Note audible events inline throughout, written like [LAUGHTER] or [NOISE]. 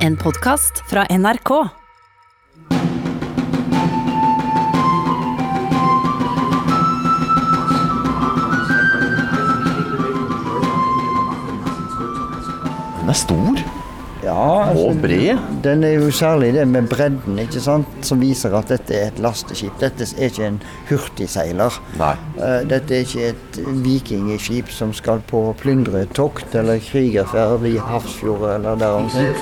En podkast fra NRK. Den er stor Ja, altså, og bred. Den er jo særlig det med bredden, ikke sant, som viser at dette er et lasteskip. Dette er ikke en hurtigseiler. Nei. Eh, Dette er ikke et vikingskip som skal på plyndretokt eller krigerferd i Hafrsfjord eller der omkring.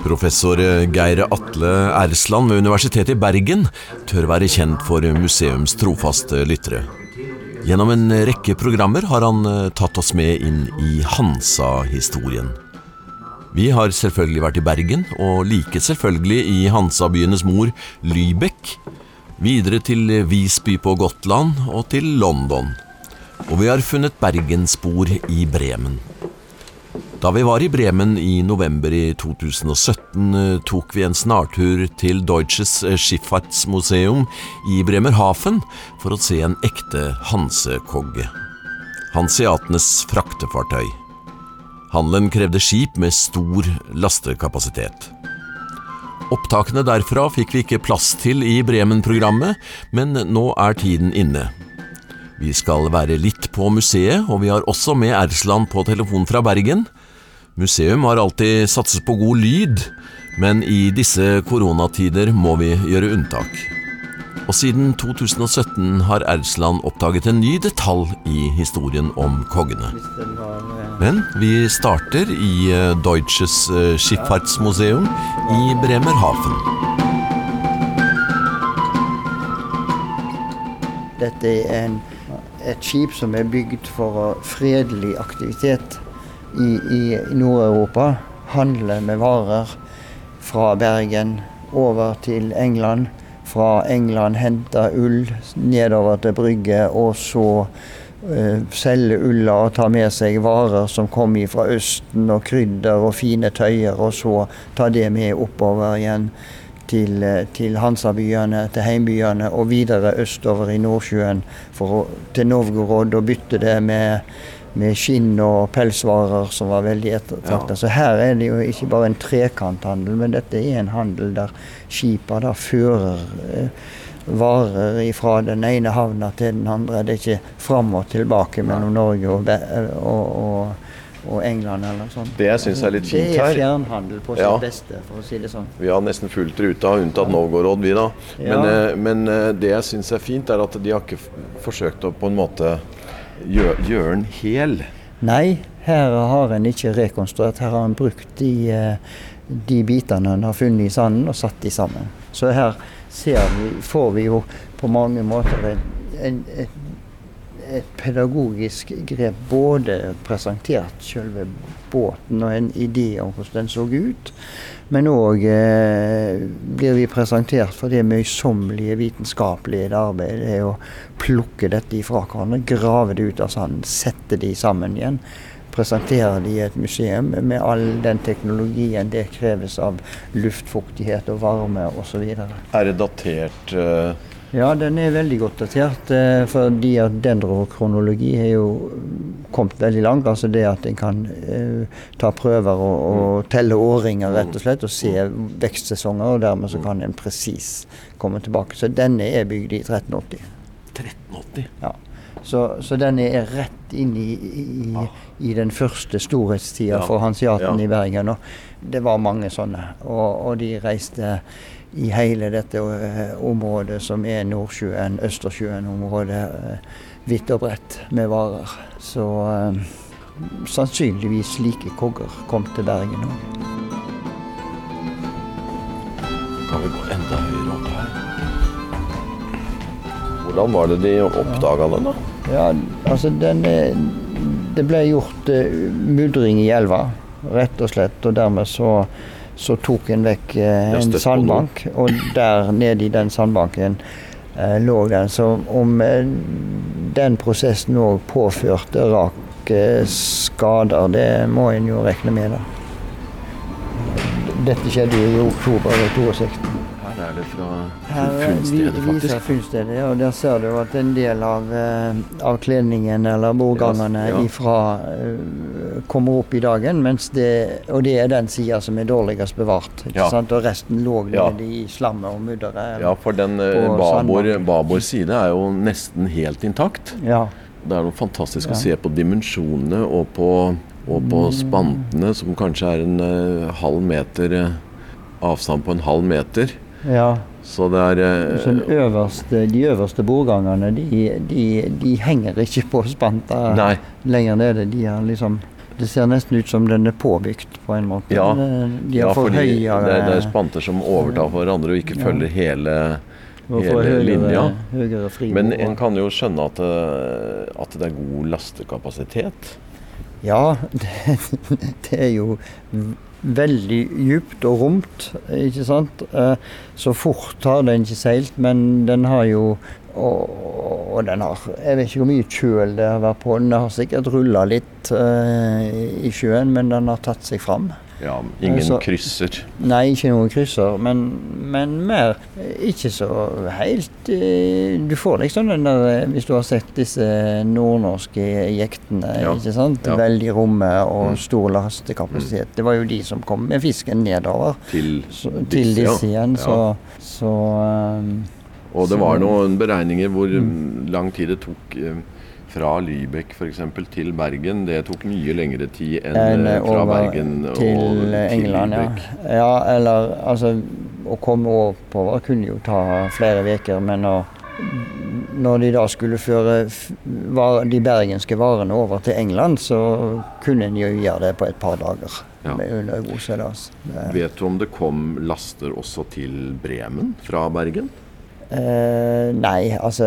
Professor Geir Atle Ersland ved Universitetet i Bergen tør være kjent for museums trofaste lyttere. Gjennom en rekke programmer har han eh, tatt oss med inn i Hansa-historien. Vi har selvfølgelig vært i Bergen, og like selvfølgelig i Hansa-byenes mor Lybekk. Videre til Visby på Gotland og til London. Og vi har funnet bergensspor i Bremen. Da vi var i Bremen i november i 2017, eh, tok vi en snartur til Deutsches eh, Schifffahrtsmuseum i Bremerhaven for å se en ekte hansekogge. Hanseatenes fraktefartøy. Handelen krevde skip med stor lastekapasitet. Opptakene derfra fikk vi ikke plass til i Bremen-programmet, men nå er tiden inne. Vi skal være litt på museet, og vi har også med Ersland på telefon fra Bergen. Museum har alltid satset på god lyd, men i disse koronatider må vi gjøre unntak. Og siden 2017 har Ersland oppdaget en ny detalj i historien om eh, Men vi starter i eh, Deutsches Schiffartsmuseum i Bremerhaven. Dette er en, et skip som er bygd for fredelig aktivitet i, i Nord-Europa. Handle med varer fra Bergen over til England. Fra England hente ull nedover til Brygge, og så uh, selge ulla og ta med seg varer som kom fra Østen, og krydder og fine tøyer, og så ta det med oppover igjen til, eh, til Hansabyene, til heimbyene, og videre østover i Nordsjøen for til Novgorod og bytte det med, med skinn og pelsvarer som var veldig ettertrakta. Så her er det jo ikke bare en trekanthandel, men dette er en handel der skipa da fører eh, varer fra den ene havna til den andre. Det er ikke fram og tilbake mellom Norge og, og, og, og England eller noe sånt. Det jeg syns er litt fint Det er fjernhandel på sitt Ja. beste, for å si det sånn. Vi har nesten fullt ruta, unntatt Novgorod, vi da. Men, Ja. eh, men eh, det jeg syns er fint, er at de har ikke forsøkt å på en måte gjøre, gjøre den hel. Nei, her har en ikke rekonstruert. Her har en brukt de, eh, de bitene en har funnet i sanden og satt de sammen. Så her ser vi, får vi jo på mange måter en, en, et, et pedagogisk grep. Både presentert selve båten og en idé om hvordan den så ut. Men òg eh, blir vi presentert for det møysommelige vitenskapelige arbeidet. Det er å plukke dette ifra hverandre, grave det ut av sanden, sette de sammen igjen. Presentere de i et museum med all den teknologien det kreves av luftfuktighet og varme osv. Er det datert eh, Ja, den er veldig godt datert, eh, fordi at dendrokronologi har jo kommet veldig langt. Altså det at en kan eh, ta prøver og, og telle årringer rett og slett, og se vekstsesonger, og dermed så kan en presis komme tilbake. Så denne er bygd i 1380. 1380. Ja. Så, så den er rett inn i, i, i den første storhetstida Ja. for hanseaten Ja. i Bergen. Og det var mange sånne. Og, og de reiste i hele dette eh, området som er Nordsjøen, Østersjøen-området, eh, vidt og bredt med varer. Så eh, sannsynligvis like kogger kom til Bergen òg. Kan vi gå Hvordan var det de oppdaga den, da? Ja, altså den er, Det ble gjort eh, mudring i elva, rett og slett. Og dermed så, så tok en vekk eh, en sandbank, og der nede i den sandbanken eh, lå den. Så om eh, den prosessen òg påførte rak eh, skader, det må en jo regne med. da. Dette skjedde jo i oktober 62. Her fra eh, funnstedet, faktisk. funnstedet, ja, og der ser du at en del av, avkledningen av kledningen eller bordgangene Ja, ja. ifra eh, kommer opp i dagen, det, og det er den sida som er dårligst bevart. Ja. Og resten lå nede i slammet og mudderet. Ja, for den babor babord, side er jo nesten helt intakt. Ja. Det er noe fantastisk å se på dimensjonene og på, og på Mm. spantene, som kanskje er en uh, halv meter uh, avstand på en halv meter. Ja. Så det er eh, Så øverste, de øverste bordgangene de, de, de henger ikke på spanta Nei. lenger nede. De er liksom Det ser nesten ut som den er påbygd på en måte. Ja. De Ja, for fordi det, det er spanter som overtar for hverandre og ikke Ja. følger hele hele høyere, linja. høyere. Men en kan jo skjønne at at det er god lastekapasitet. Ja, det, [LAUGHS] det er jo veldig djupt og romt, ikke sant. Eh, Så fort har den ikke seilt, men den har jo og, og den har Jeg vet ikke hvor mye kjøl det har vært på den. Den har sikkert rulla litt eh, i sjøen, men den har tatt seg fram. Ja, ingen Så- krysser. Nei, ikke noen krysser, men, men mer ikke så helt eh, Du får liksom den der eh, Hvis du har sett disse nordnorske jektene, Ja. ikke sant. Ja. Veldig romme og Mm. stor lastekapasitet. Det var jo de som kom med fisken nedover Til så, til Disse, igjen, så, så um, Og det var noen beregninger hvor Mm. lang tid det tok fra Lybekk f.eks. til Bergen. Det tok mye lengre tid enn enn eh, fra over Bergen og til England, ja. Ja. Eller altså Å komme oppover kunne jo ta flere uker, men når, når de da skulle føre var, de bergenske varene over til England, så kunne en jo gjøre det på et par dager. Ja. Med under god seilas. Vet du om det kom laster også til Bremen fra Bergen? Eh, nei, altså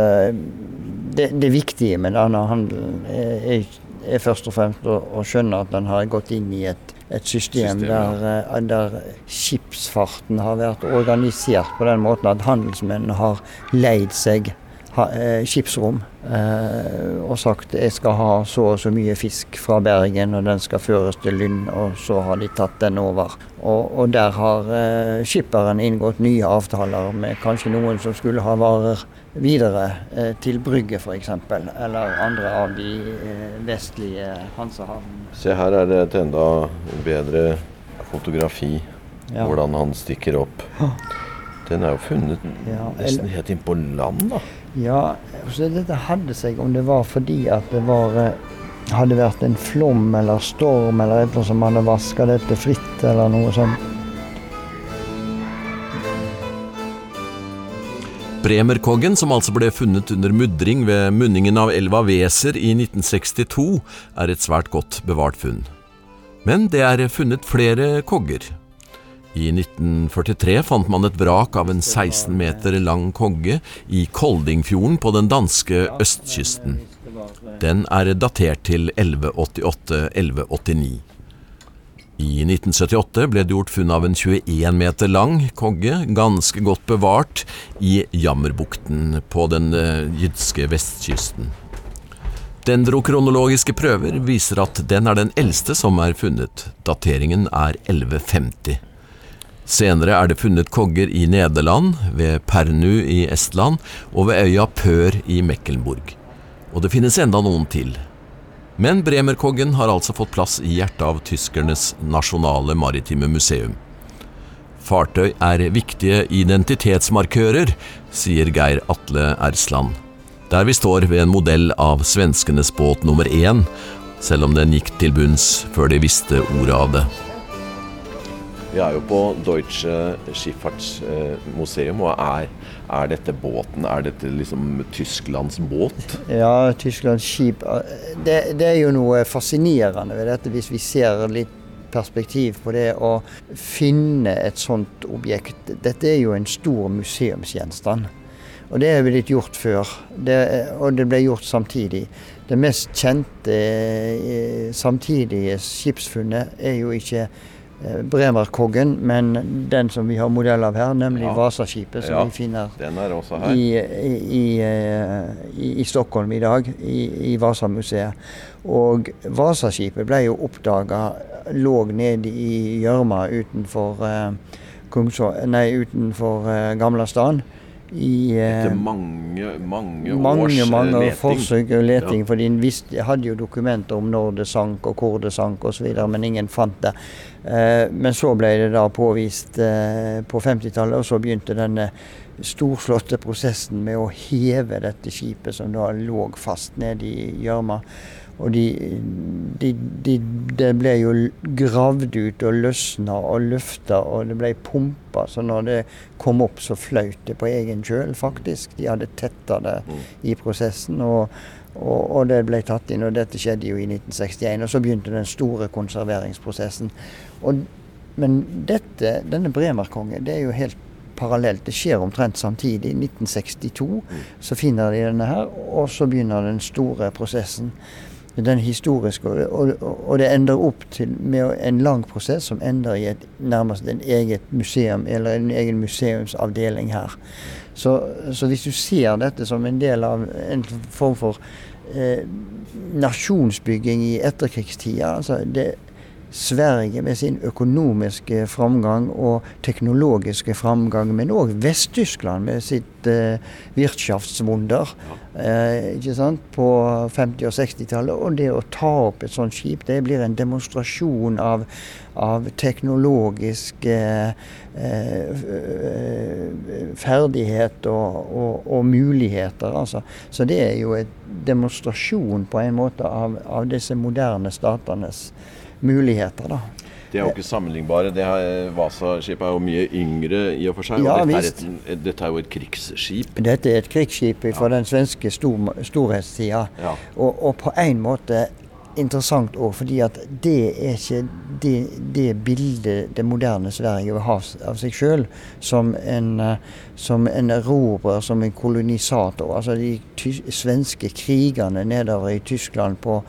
det, det viktige med denne handelen er, er, først og fremst å, å skjønne at den har gått inn i et, et system, System, der, eh, der skipsfarten har vært organisert på den måten at handelsmennene har leid seg ha, eh, skipsrom eh, og sagt jeg skal ha så og så mye fisk fra Bergen, og den skal føres til Lynn, og så har de tatt den over. Og, og der har eh, skipperen inngått nye avtaler med kanskje noen som skulle ha varer videre eh, til Brygge f.eks., eller andre av de eh, vestlige Hansahavnene. Se her er det et enda bedre fotografi. Ja. Hvordan han stikker opp. Den er jo funnet Ja, nesten helt inn på land, da. Ja, dette hadde seg om det var fordi at det var eh, hadde vært en flom eller storm eller annet som hadde vaska dette fritt, eller noe sånt. Bremerkoggen, som altså ble funnet under mudring ved munningen av elva Weser i 1962, er et svært godt bevart funn. Men det er funnet flere kogger. I 1943 fant man et vrak av en 16 meter lang kogge i Koldingfjorden på den danske østkysten. Den er datert til 1188-1189. I 1978 ble det gjort funn av en 21 meter lang kogge, ganske godt bevart, i Jammerbukten på den jydske jyske vestkysten. Dendrokronologiske prøver viser at den er den eldste som er funnet. Dateringen er 1150. Senere er det funnet kogger i Nederland, ved Pernu i Estland og ved øya Pør i Mekkelborg. Og det finnes enda noen til. Men Bremerkoggen har altså fått plass i hjertet av tyskernes nasjonale maritime museum. Fartøy er viktige identitetsmarkører, sier Geir Atle Ersland. Der vi står ved en modell av svenskenes båt nummer én, selv om den gikk til bunns før de visste ordet av det. Vi er jo på Deutsche Schifffahrtsmuseum, og er, er dette båten? Er dette liksom Tysklands båt? Ja, Tysklands skip det, det er jo noe fascinerende ved dette, hvis vi ser litt perspektiv på det å finne et sånt objekt. Dette er jo en stor museumsgjenstand. Og det er blitt gjort før, det, og det ble gjort samtidig. Det mest kjente eh, samtidige skipsfunnet er jo ikke eh, Bremerkoggen, men den som vi har modell av her, nemlig Ja. Vasaskipet, som Ja. vi finner er i, i, i, eh, i, i Stockholm i dag, i, Vasamuseet. Og Vasaskipet ble jo oppdaga lå nede i gjørma utenfor eh, nei, utenfor uh, Gamla stan. I, eh, Etter mange, mange, mange, års eh, mange leting. forsøk og leting. Ja. For de visste, hadde jo dokumenter om når det sank og hvor det sank osv., men ingen fant det. Eh, men så ble det da påvist eh, på 50-tallet, og så begynte denne storslåtte prosessen med å heve dette skipet som da lå fast nede i gjørma. Og de, de, de, det ble jo gravd ut og løsna og løfta, og det ble pumpa. Så når det kom opp, så fløyt det på egen kjøl, faktisk. De hadde tetta det i prosessen. Og, og, og det ble tatt inn, og dette skjedde jo i 1961. Og så begynte den store konserveringsprosessen. Og, men dette, denne Bremerkongen, det er jo helt parallelt. Det skjer omtrent samtidig. I 1962 så finner de denne her, og så begynner den store prosessen. Den historiske, og, og, og det ender opp til med en lang prosess som ender i et, nærmest en eget museum, eller en egen museumsavdeling her. Så, så hvis du ser dette som en del av en form for eh, nasjonsbygging i etterkrigstida altså det, Sverige med sin økonomiske framgang og teknologiske framgang, men òg Vest-Tyskland med sitt eh, Wirtschaftswunder eh, på 50- og 60-tallet. Og det å ta opp et sånt skip, det blir en demonstrasjon av, av teknologisk eh, eh, ferdighet og, og, og muligheter. Altså. Så det er jo en demonstrasjon på en måte av, av disse moderne statenes muligheter. da. De er jo ikke sammenlignbare. Det Vasa-skipet er jo mye yngre i og for seg. Ja, og dette, er et, dette er jo et krigsskip. Dette er et krigsskip fra den svenske stor, storhetstida. Ja. Og, og på en måte interessant òg, fordi at det er ikke det, det bildet det moderne Sverige vil ha av seg sjøl som en, eh, som en erobrer, som en kolonisator. Altså de svenske krigene nedover i Tyskland på,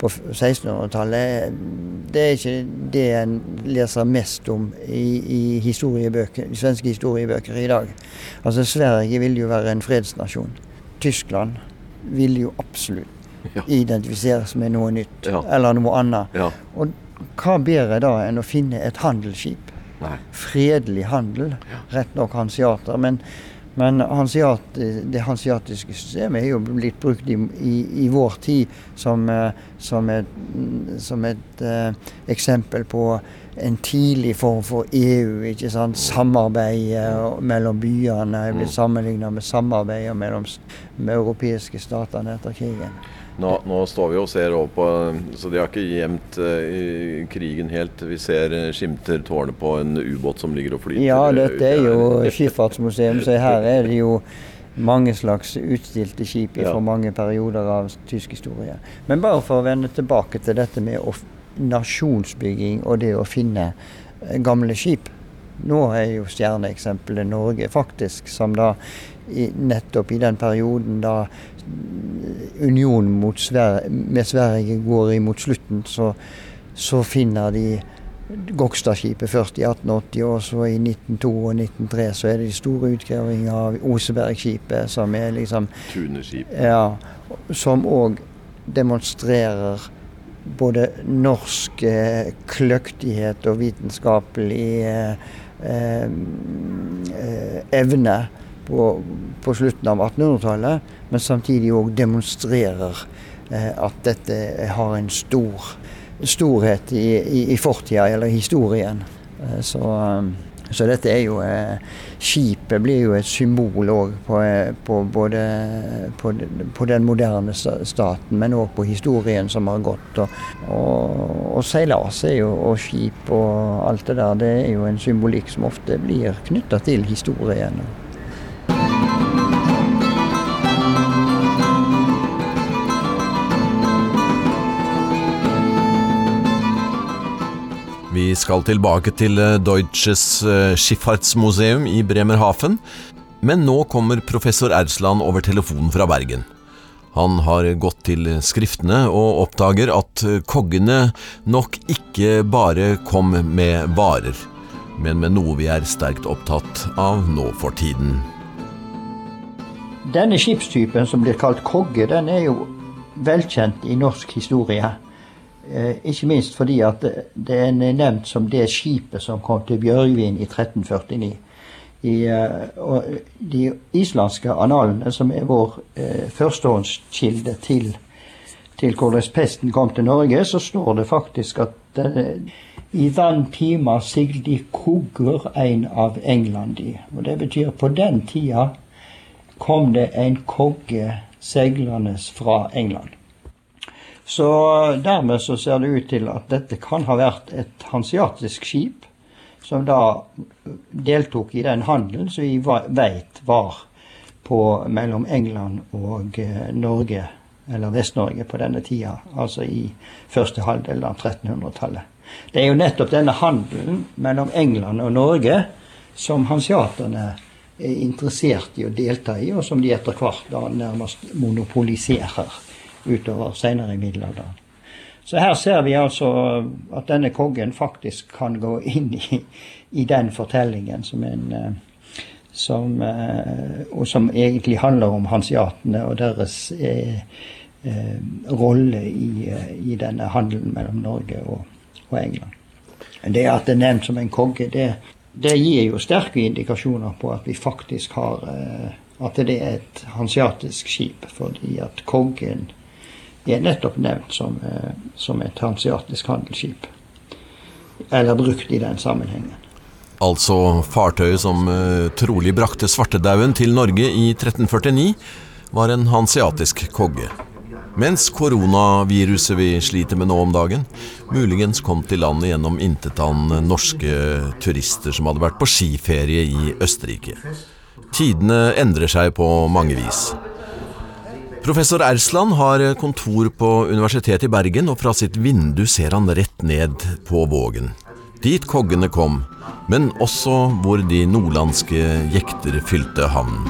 på 1600-tallet, det er ikke det en leser mest om i, i historiebøker, svenske historiebøker i dag. Altså Sverige vil jo være en fredsnasjon. Tyskland vil jo absolutt Ja. identifiseres med noe nytt Ja. eller noe annet. Ja. Og hva bedre da enn å finne et handelsskip? Nei. Fredelig handel, rett nok hansiater. Men, men hansiat, det hansiatiske systemet er jo blitt brukt i, i, i vår tid som, eh, som et, som et uh, eksempel på en tidlig form for EU. ikke sant? Samarbeid mellom byene er blitt sammenligna med samarbeidet mellom med europeiske statene etter krigen. Nå, nå står vi og ser over på Så de har ikke gjemt uh, krigen helt. Vi ser eh, skimter tårnet på en ubåt som ligger og flyter. Ja, dette er jo skipsfartsmuseum, så her er det jo mange slags utstilte skip Ja. fra mange perioder av tysk historie. Men bare for å vende tilbake til dette med nasjonsbygging og det å finne eh, gamle skip. Nå er jo stjerneeksempelet Norge, faktisk, som da i, nettopp i den perioden da unionen mot Sver med Sverige går imot slutten, så, så finner de Gokstadskipet først i 1880, og så i 1902 og 1903 så er det de store utgravingene av Osebergskipet, som er liksom Tuneskipet. ja, som òg demonstrerer både norsk eh, kløktighet og vitenskapelig eh, evne på, på slutten av 1800-tallet, men samtidig òg demonstrerer eh, at dette har en stor storhet i, i, i fortida, eller historien. Eh, så, eh, så dette er jo eh, Skipet blir jo et symbol òg på, eh, på både på, på den moderne staten, men òg på historien som har gått. Og, og, og seilas og skip og alt det der, det er jo en symbolikk som ofte blir knytta til historien. Vi skal tilbake til eh, Deutsches eh, Schifffahrtsmuseum i Bremerhaven, men nå kommer professor Ersland over telefonen fra Bergen. Han har gått til skriftene og oppdager at eh, koggene nok ikke bare kom med varer, men med noe vi er sterkt opptatt av nå for tiden. Denne skipstypen som blir kalt kogge, den er jo velkjent i norsk historie. Eh, ikke minst fordi at det, er nevnt som det skipet som kom til Bjørgvin i 1349. I, eh, og de islandske analene, som er vår eh, førstehåndskilde til, til hvordan pesten kom til Norge, så står det faktisk at i den tima sigde kogger en av Englandi. Og det betyr på den tida kom det en kogge seilende fra England. Så dermed så ser det ut til at dette kan ha vært et hansiatisk skip som da deltok i den handelen som vi veit var på, mellom England og eh, Norge, eller Vest-Norge på denne tida, altså i første halvdel av 1300-tallet. Det er jo nettopp denne handelen mellom England og Norge som hansiaterne er interessert i å delta i, og som de etter hvert da nærmest monopoliserer utover senere i middelalderen. Så her ser vi altså at denne kongen faktisk kan gå inn i, i den fortellingen som en eh, som, eh, og som egentlig handler om hansiatene og deres eh, eh, rolle i, i, denne handelen mellom Norge og, og England. Det at det er nevnt som en konge, det, det, gir jo sterke indikasjoner på at vi faktisk har eh, At det er et hansiatisk skip, fordi at kongen er nettopp nevnt som, eh, som et hansiatisk handelsskip. Eller brukt i den sammenhengen. Altså fartøyet som uh, trolig brakte svartedauden til Norge i 1349, var en hansiatisk kogge. Mens koronaviruset vi sliter med nå om dagen, muligens kom til landet gjennom intetanende norske turister som hadde vært på skiferie i Østerrike. Tidene endrer seg på mange vis. Professor Ersland har kontor på Universitetet i Bergen, og fra sitt vindu ser han rett ned på Vågen. Dit koggene kom, men også hvor de nordlandske jekter fylte havnen.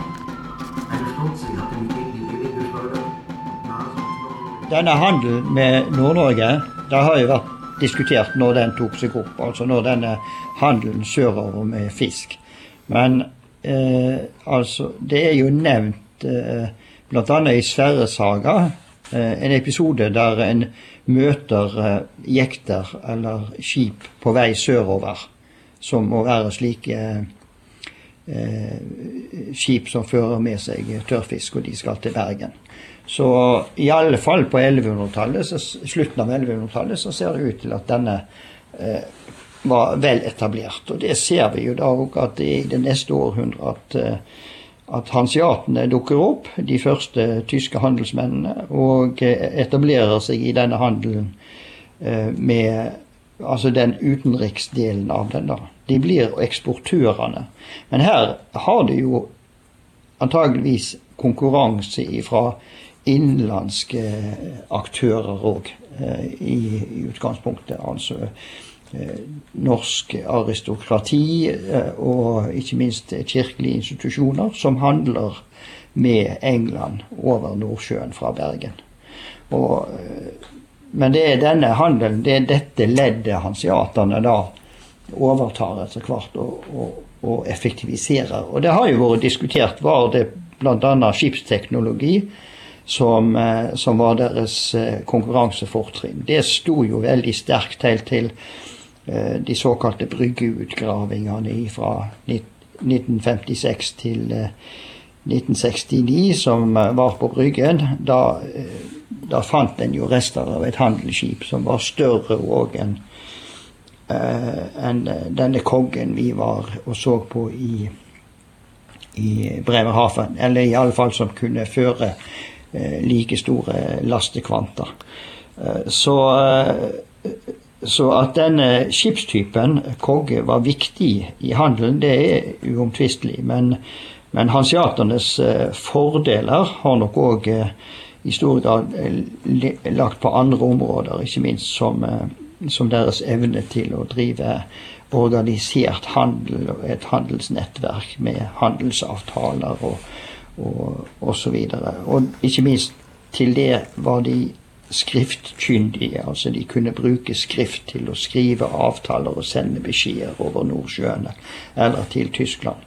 Denne handelen med Nord-Norge det har jo vært diskutert når den tok seg opp. Altså når denne handelen sørover med fisk. Men eh, altså, det er jo nevnt eh, bl.a. i Sverresaga eh, en episode der en møter eh, jekter eller skip på vei sørover, som må være slike eh, skip som fører med seg tørrfisk, og de skal til Bergen. Så i alle fall på 1100-tallet, slutten av 1100-tallet så ser det ut til at denne eh, var vel etablert. Og det ser vi jo da òg at i det neste århundret at, eh, at hansiatene dukker opp, de første tyske handelsmennene, og eh, etablerer seg i denne handelen eh, med altså den utenriksdelen av den. da. De blir eksportørene. Men her har det jo antageligvis konkurranse fra innenlandske aktører òg, eh, i, utgangspunktet. Altså norsk aristokrati eh, og ikke minst kirkelige institusjoner som handler med England over Nordsjøen fra Bergen. Og, men det er denne handelen, det er dette leddet hansiaterne da overtar etter hvert og, og, og effektiviserer. Og det har jo vært diskutert. Var det bl.a. skipsteknologi som, eh, som var deres eh, konkurransefortrinn. Det sto jo veldig sterkt helt til eh, de såkalte bryggeutgravingene fra 1956 til 1969, som var på Bryggen. Da, da fant en jo rester av et handelsskip som var større òg enn enn denne kongen vi var og så på i, i Bremerhaven. Eller i alle fall som kunne føre Eh, like store lastekvanta. Eh, så, eh, så, at denne skipstypen kogge var viktig i handelen, det er uomtvistelig. Men, men hanseaternes fordeler har nok òg i stor grad lagt på andre områder, ikke minst som, som deres evne til å drive organisert handel og et handelsnettverk med handelsavtaler og, og osv. Og, og ikke minst til det var de skriftkyndige. Altså de kunne bruke skrift til å skrive avtaler og sende beskjeder over Nordsjøen eller til Tyskland.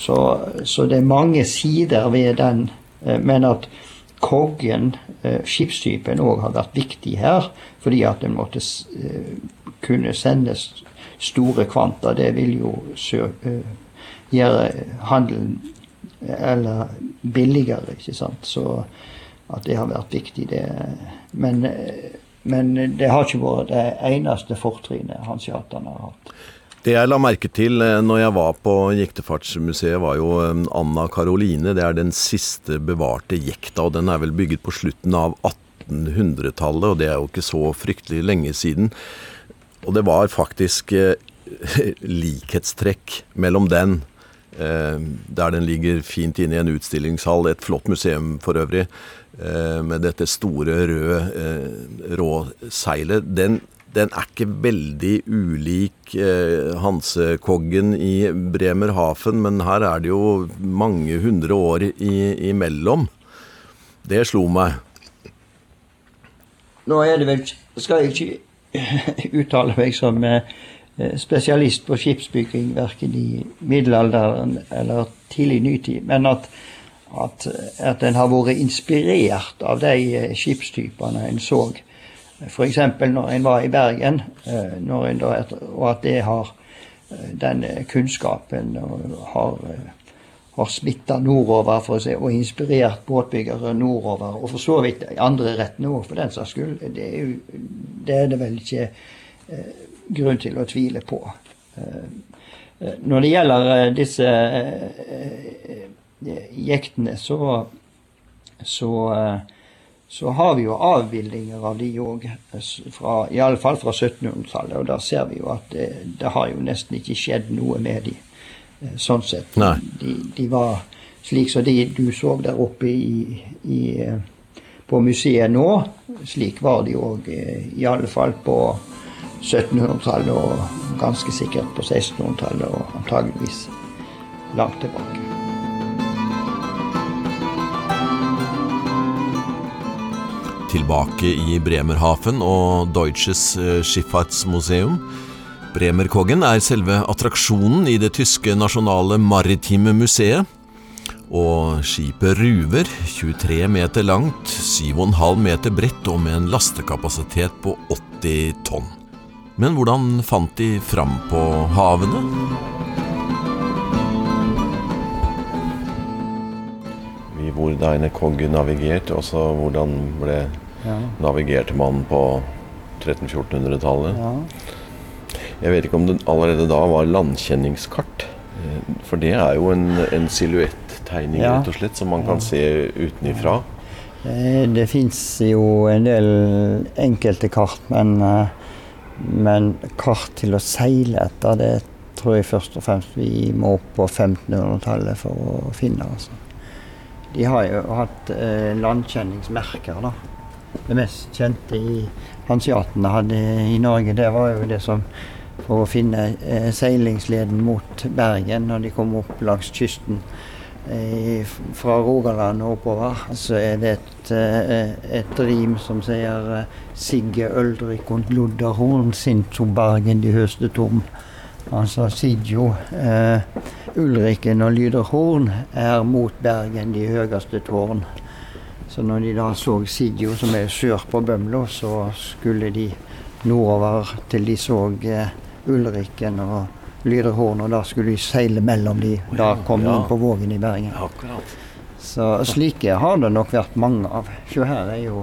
Så, så, det er mange sider ved den. Eh, men at koggen, eh, skipstypen, òg har vært viktig her. Fordi at den måtte eh, kunne sendes store kvanta. Det vil jo gjøre handelen eller billigere, ikke sant. Så at det har vært viktig, det Men, men det har ikke vært det eneste fortrinnet hanseaterne har hatt. Det jeg la merke til eh, når jeg var på Jektefartsmuseet, var jo eh, Anna Karoline. Det er den siste bevarte jekta, og den er vel bygget på slutten av 1800-tallet, og det er jo ikke så fryktelig lenge siden. Og det var faktisk eh, [LAUGHS] likhetstrekk mellom den, der den ligger fint inne i en utstillingshall, et flott museum for øvrig, med dette store røde eh, råseilet. Den den er ikke veldig ulik eh, Hansekoggen i Bremerhaven, men her er det jo mange hundre år i, imellom. Det slo meg. Nå er det vel Skal jeg ikke [LAUGHS] uttale meg som eh, spesialist på skipsbygging, verken i middelalderen eller tidlig nytid, men at, at, at en har vært inspirert av de eh, skipstypene en så F.eks. når en var i Bergen, eh, da, og at det har eh, den kunnskapen har, har smitta nordover for å si, og inspirert båtbyggere nordover, og for så vidt i andre rettene òg, for den saks skyld. Det er, jo, det er det vel ikke grunn til å tvile på. Når det gjelder disse jektene, så, så så har vi jo avbildinger av de òg, iallfall fra 1700-tallet. Og da ser vi jo at det, det, har jo nesten ikke skjedd noe med de, eh, sånn sett. De, de, var slik som de du så der oppe i, i, eh, på museet nå. Slik var de òg, eh, iallfall på 1700-tallet og ganske sikkert på 1600-tallet og antageligvis langt tilbake. Tilbake i Bremerhaven og Deutsches eh, Schifffahrtsmuseum. Bremerkoggen er selve attraksjonen i det tyske nasjonale maritime museet. Og skipet ruver, 23 meter langt, 7,5 meter bredt og med en lastekapasitet på 80 tonn. Men hvordan fant de fram på havene? Hvor denne koggen navigerte, og så hvordan ble ja. navigerte man på 1300-1400-tallet. Ja. Jeg vet ikke om det allerede da var landkjenningskart. Eh, for det er jo en, en silhuettegning ja. rett og slett, som man kan se utenifra. Eh, det fins jo en del enkelte kart, men, eh, men kart til å seile etter, det tror jeg først og fremst vi må opp på 1500-tallet for å finne. altså. De har jo hatt eh, landkjenningsmerker, da. Det mest kjente i hansiatene hadde i Norge, det var jo det som For å finne eh, seilingsleden mot Bergen når de kom opp langs kysten eh, fra Rogaland og oppover, så er det et, eh, et rim som sier eh, Sigge Øldrik und Lodderhorn, Bergen de høste tom. Altså Sidjo. Eh, Ulriken og Lyderhorn er mot Bergen de høyeste tårn. Så når de da så Sidjo, som er sør på Bømlo, så skulle de nordover til de så eh, Ulriken og Lyderhorn, og da skulle de seile mellom de. Da kom de inn på Vågen i Bergen. Så slike har det nok vært mange av. Se her er jo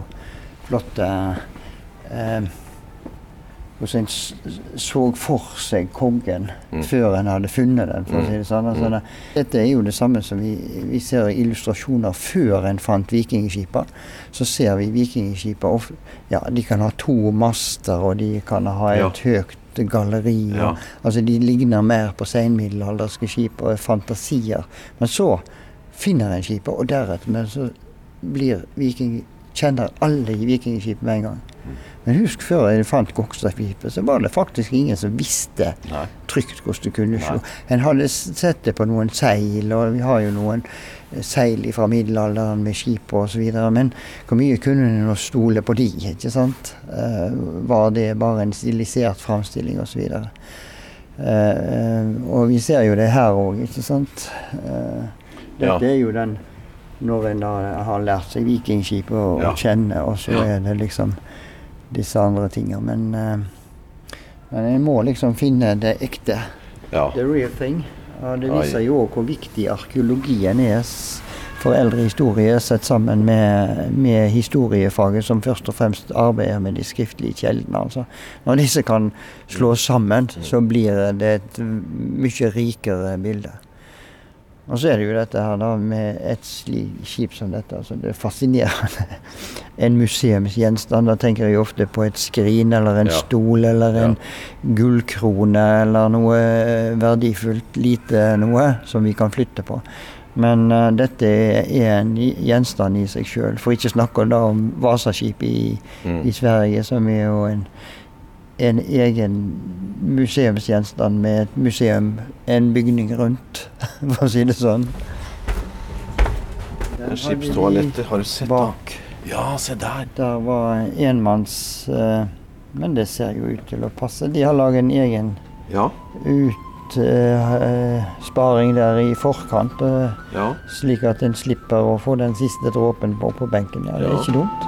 flotte eh, hvordan en så for seg kongen mm. før en hadde funnet den. for å si det sånn. Altså, det, dette er jo det samme som vi, vi ser illustrasjoner før en fant vikingskipa. Så ser vi vikingskipa ja, de kan ha to master, og de kan ha et ja. høyt galleri. Ja. altså De ligner mer på senmiddelalderske skip og er fantasier. Men så finner en skipet, og deretter så blir viking, kjenner alle i vikingskipet med en gang. Men husk før jeg fant Gokstadskipet, så var det faktisk ingen som visste Nei. trygt hvordan du kunne slå. En hadde sett det på noen seil, og vi har jo noen eh, seil fra middelalderen med skip og osv. Men hvor mye kunne en stole på de? ikke sant? Uh, var det bare en stilisert framstilling osv.? Uh, uh, og vi ser jo det her òg, ikke sant? Dette ja. er jo den når en da har lært seg vikingskipet å Ja. kjenne, og så Ja. er det liksom disse andre tingene. Men, uh, men en må liksom finne det ekte. Ja. The real thing. Og det viser jo òg hvor viktig arkeologien er for eldre historie, sett sammen med, med historiefaget, som først og fremst arbeider med de skriftlige kjeldene. Altså. Når disse kan slås sammen, så blir det et mye rikere bilde. Og så er det jo dette her da med et skip som dette. altså Det er fascinerende. [LAUGHS] En museumsgjenstand. Da tenker jeg ofte på et skrin eller en Ja. stol eller en gullkrone eller noe eh, verdifullt lite noe som vi kan flytte på. Men uh, dette er en gjenstand i seg sjøl. For ikke snakke om Vasaskipet i, Mm. i Sverige, som er jo en, en egen museumsgjenstand med et museum, en bygning rundt, [LAUGHS] for å si det sånn. Der har vi Skipstoaletter, har du sett da? Ja, se der. Der var enmanns eh, Men det ser jo ut til å passe. De har laget en egen Ja. utsparing der i forkant, eh, Ja. slik at en slipper å få den siste dråpen på, på benken. Ja, det er ikke dumt.